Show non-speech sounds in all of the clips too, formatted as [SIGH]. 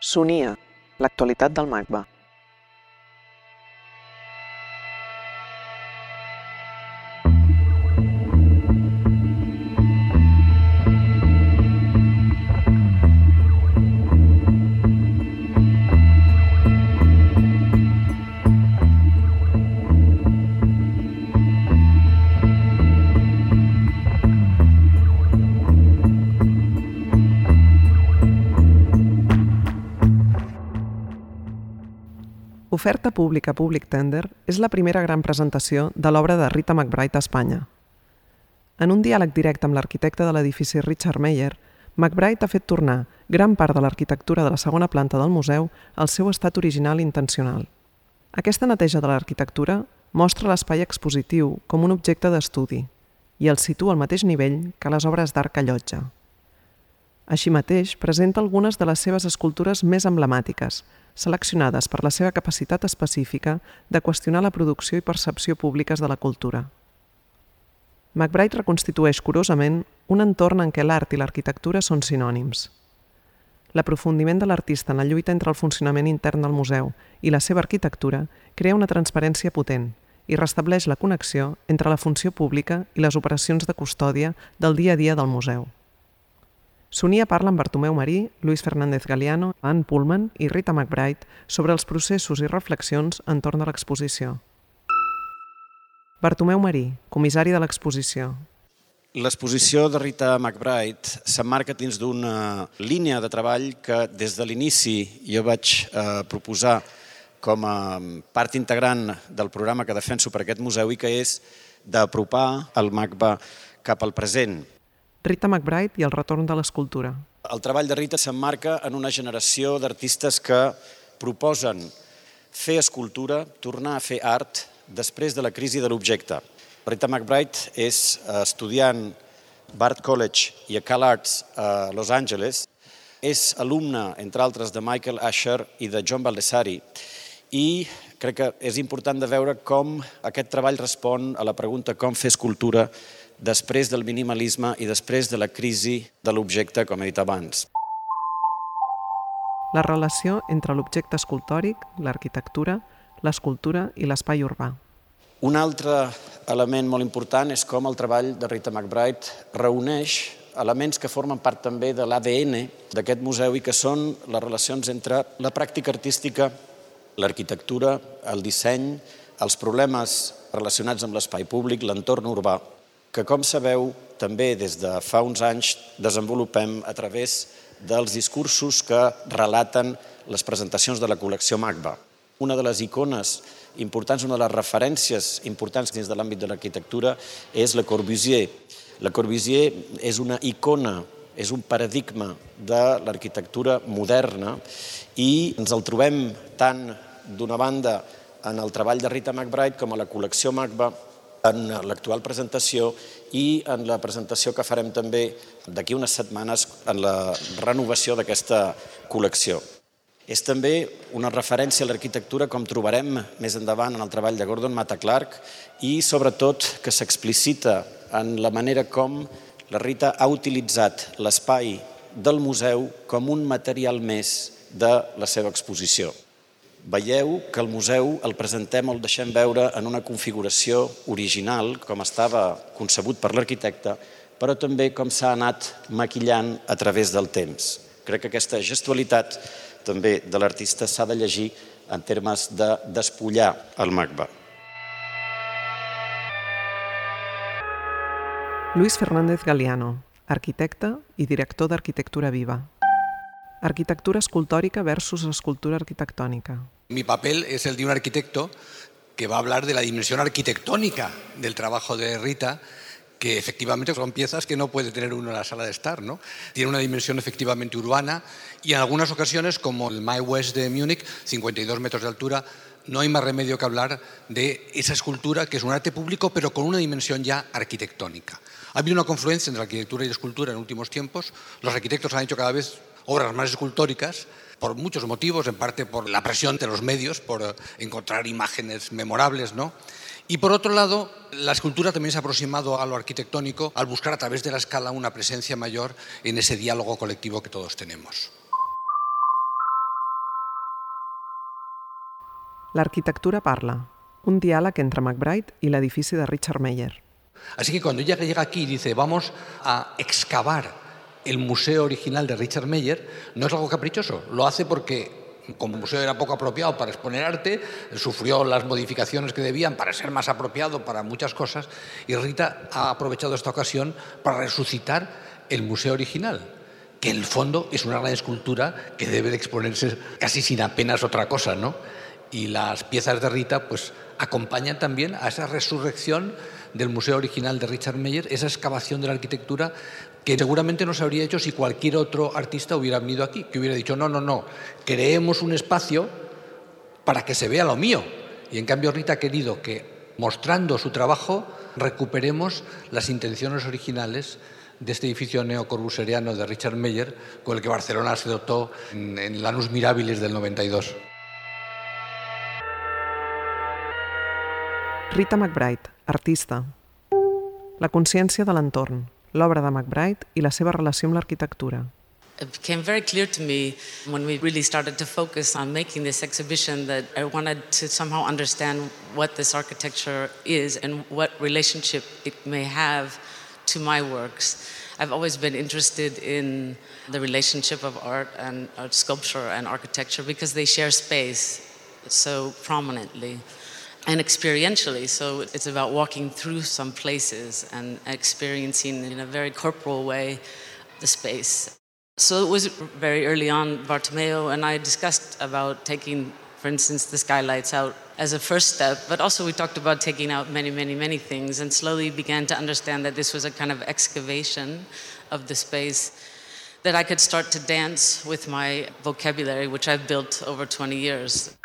s'unia l'actualitat del Magba. Oferta pública Public Tender és la primera gran presentació de l'obra de Rita McBride a Espanya. En un diàleg directe amb l'arquitecte de l'edifici Richard Meyer, McBride ha fet tornar gran part de l'arquitectura de la segona planta del museu al seu estat original i intencional. Aquesta neteja de l'arquitectura mostra l'espai expositiu com un objecte d'estudi i el situa al mateix nivell que les obres d'art que allotja. Així mateix, presenta algunes de les seves escultures més emblemàtiques, seleccionades per la seva capacitat específica de qüestionar la producció i percepció públiques de la cultura. McBride reconstitueix curosament un entorn en què l'art i l'arquitectura són sinònims. L'aprofundiment de l'artista en la lluita entre el funcionament intern del museu i la seva arquitectura crea una transparència potent i restableix la connexió entre la funció pública i les operacions de custòdia del dia a dia del museu. Sonia parla amb Bartomeu Marí, Luis Fernández Galiano, Anne Pullman i Rita McBride sobre els processos i reflexions entorn de l'exposició. Bartomeu Marí, comissari de l'exposició. L'exposició de Rita McBride s'emmarca dins d'una línia de treball que des de l'inici jo vaig eh, proposar com a part integrant del programa que defenso per aquest museu i que és d'apropar el MACBA cap al present. Rita McBride i el retorn de l'escultura. El treball de Rita s'emmarca en una generació d'artistes que proposen fer escultura, tornar a fer art després de la crisi de l'objecte. Rita McBride és estudiant Bard College i a Cal Arts a Los Angeles. És alumne, entre altres, de Michael Asher i de John Baldessari i crec que és important de veure com aquest treball respon a la pregunta com fer escultura després del minimalisme i després de la crisi de l'objecte, com he dit abans. La relació entre l'objecte escultòric, l'arquitectura, l'escultura i l'espai urbà. Un altre element molt important és com el treball de Rita McBride reuneix elements que formen part també de l'ADN d'aquest museu i que són les relacions entre la pràctica artística, l'arquitectura, el disseny, els problemes relacionats amb l'espai públic, l'entorn urbà que, com sabeu, també des de fa uns anys desenvolupem a través dels discursos que relaten les presentacions de la col·lecció MACBA. Una de les icones importants, una de les referències importants dins de l'àmbit de l'arquitectura és Le Corbusier. Le Corbusier és una icona, és un paradigma de l'arquitectura moderna i ens el trobem tant d'una banda en el treball de Rita McBride com a la col·lecció MACBA en l'actual presentació i en la presentació que farem també d'aquí unes setmanes en la renovació d'aquesta col·lecció. És també una referència a l'arquitectura com trobarem més endavant en el treball de Gordon Mata Clark i sobretot que s'explicita en la manera com la Rita ha utilitzat l'espai del museu com un material més de la seva exposició. Veieu que el museu el presentem el deixem veure en una configuració original, com estava concebut per l'arquitecte, però també com s'ha anat maquillant a través del temps. Crec que aquesta gestualitat també de l'artista s'ha de llegir en termes de despullar el MACBA. Luis Fernández Galiano, arquitecte i director d'Arquitectura Viva. Arquitectura escultòrica versus escultura arquitectònica. Mi papel es el de un arquitecto que va a hablar de la dimensión arquitectónica del trabajo de Rita, que efectivamente son piezas que no puede tener uno en la sala de estar, ¿no? Tiene una dimensión efectivamente urbana y en algunas ocasiones, como el My West de Múnich, 52 metros de altura, no hay más remedio que hablar de esa escultura que es un arte público, pero con una dimensión ya arquitectónica. Ha habido una confluencia entre arquitectura y escultura en últimos tiempos. Los arquitectos han hecho cada vez obras más escultóricas por muchos motivos, en parte por la presión de los medios, por eh, encontrar imágenes memorables, ¿no? Y por otro lado, la escultura también se ha aproximado a lo arquitectónico al buscar a través de la escala una presencia mayor en ese diálogo colectivo que todos tenemos. L'arquitectura parla, un diàleg entre McBride i l'edifici de Richard Meyer. Así que cuando ella llega aquí y dice, vamos a excavar el museo original de Richard Meyer, no es algo caprichoso, lo hace porque como el museo era poco apropiado para exponer arte, sufrió las modificaciones que debían para ser más apropiado para muchas cosas, y Rita ha aprovechado esta ocasión para resucitar el museo original, que en el fondo es una gran escultura que debe de exponerse casi sin apenas otra cosa, ¿no? Y las piezas de Rita, pues, acompañan también a esa resurrección del museo original de Richard Meyer, esa excavación de la arquitectura que seguramente no se habría hecho si cualquier otro artista hubiera venido aquí, que hubiera dicho, no, no, no, creemos un espacio para que se vea lo mío. Y en cambio Rita ha querido que, mostrando su trabajo, recuperemos las intenciones originales de este edificio neocorbuseriano de Richard Meyer, con el que Barcelona se dotó en, en Lanus Mirabilis del 92. Rita McBride, artista. La consciència de l'entorn, l'obra de McBride i la seva relació amb l'arquitectura. It became very clear to me when we really started to focus on making this exhibition that I wanted to somehow understand what this architecture is and what relationship it may have to my works. I've always been interested in the relationship of art and art sculpture and architecture because they share space so prominently and experientially. So it's about walking through some places and experiencing in a very corporal way the space. So it was very early on, Bartomeu and I discussed about taking, for instance, the skylights out as a first step, but also we talked about taking out many, many, many things and slowly began to understand that this was a kind of excavation of the space that I could start to dance with my vocabulary, which I've built over 20 years.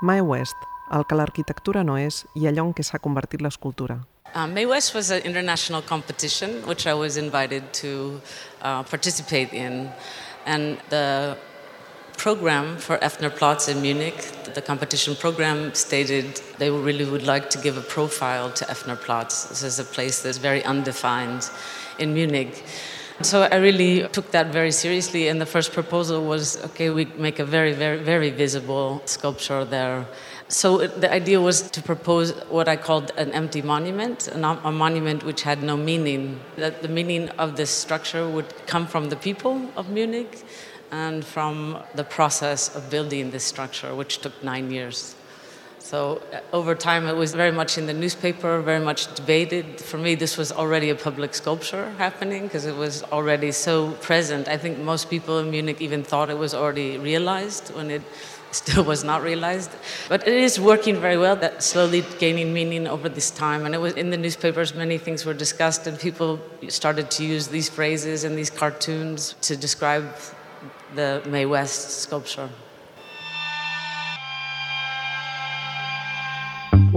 Mae West, el que l'arquitectura no és i allò en què s'ha convertit l'escultura. Uh, Mae West was an international competition which I was invited to uh, participate in. And the program for Effner Platz in Munich, the competition program stated they really would like to give a profile to Effner Platz. This is a place that's very undefined in Munich. So I really took that very seriously, and the first proposal was okay, we make a very, very, very visible sculpture there. So the idea was to propose what I called an empty monument, a monument which had no meaning. That the meaning of this structure would come from the people of Munich and from the process of building this structure, which took nine years. So uh, over time, it was very much in the newspaper, very much debated. For me, this was already a public sculpture happening because it was already so present. I think most people in Munich even thought it was already realized when it [LAUGHS] still was not realized. But it is working very well, that slowly gaining meaning over this time. And it was in the newspapers, many things were discussed, and people started to use these phrases and these cartoons to describe the Mae West sculpture.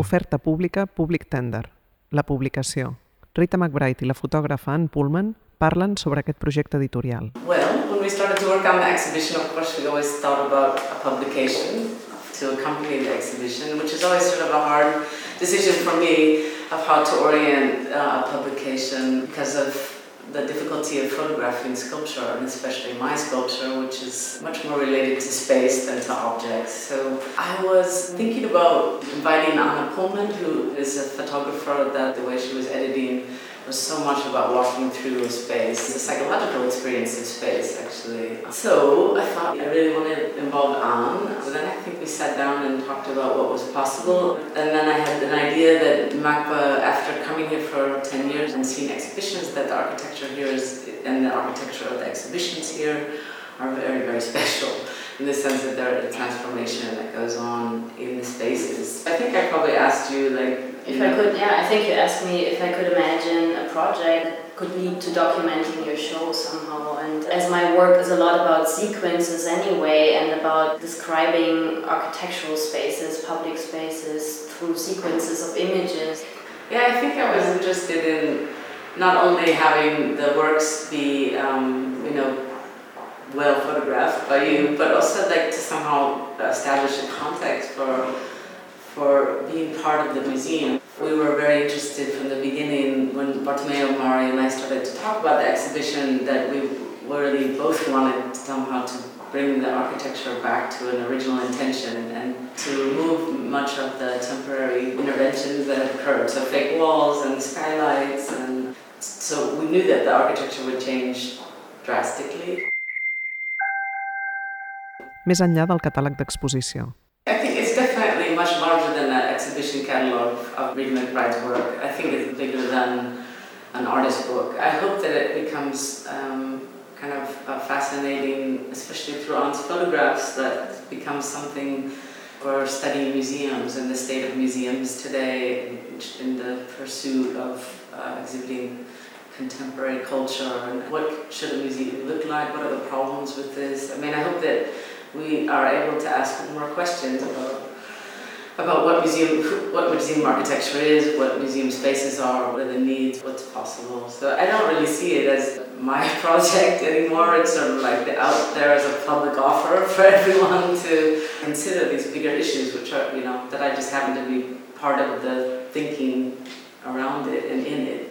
Oferta pública Public Tender. La publicació. Rita McBride i la fotògrafa Ann Pullman parlen sobre aquest projecte editorial. Well, when we started to work on the exhibition, of course, we always thought about a publication to accompany the exhibition, which is always sort of a hard decision for me of how to orient uh, a publication because of the difficulty of photographing sculpture, and especially my sculpture, which is much more related to space than to objects. So I was thinking about inviting Anna Pöhlmann, who is a photographer that the way she was editing so much about walking through a space, the psychological experience of space, actually. So I thought I really wanted to involve Anne. So then I think we sat down and talked about what was possible. And then I had an idea that MACBA, after coming here for 10 years and seeing exhibitions, that the architecture here is, and the architecture of the exhibitions here are very, very [LAUGHS] special in the sense that there is a transformation that goes on in the spaces. I think I probably asked you, like, if I could, yeah, I think you asked me if I could imagine a project that could lead to documenting your show somehow. And as my work is a lot about sequences anyway, and about describing architectural spaces, public spaces through sequences of images. Yeah, I think I was interested in not only having the works be, um, you know, well photographed by you, but also like to somehow establish a context for for being part of the museum. We were very interested from the beginning when Bartomeu Marí and I started to talk about the exhibition that we really both wanted somehow to bring the architecture back to an original intention and to remove much of the temporary interventions that have occurred. So fake walls and skylights and so we knew that the architecture would change drastically. Més enllà del catàleg d'exposició. I think it's definitely much larger than an exhibition catalogue of Rita McBride's work. I think it's bigger than an artist book. I hope that it becomes um, kind of fascinating, especially through Anne's photographs, that becomes something for studying museums and the state of museums today in the pursuit of uh, exhibiting contemporary culture and what should a museum look like, what are the problems with this. I mean, I hope that we are able to ask more questions about about what museum what museum architecture is, what museum spaces are, what are the needs, what's possible. So I don't really see it as my [LAUGHS] project anymore. It's sort of like the, out there as a public offer [LAUGHS] for everyone to consider these bigger issues, which are you know that I just happen to be part of the thinking around it and in it.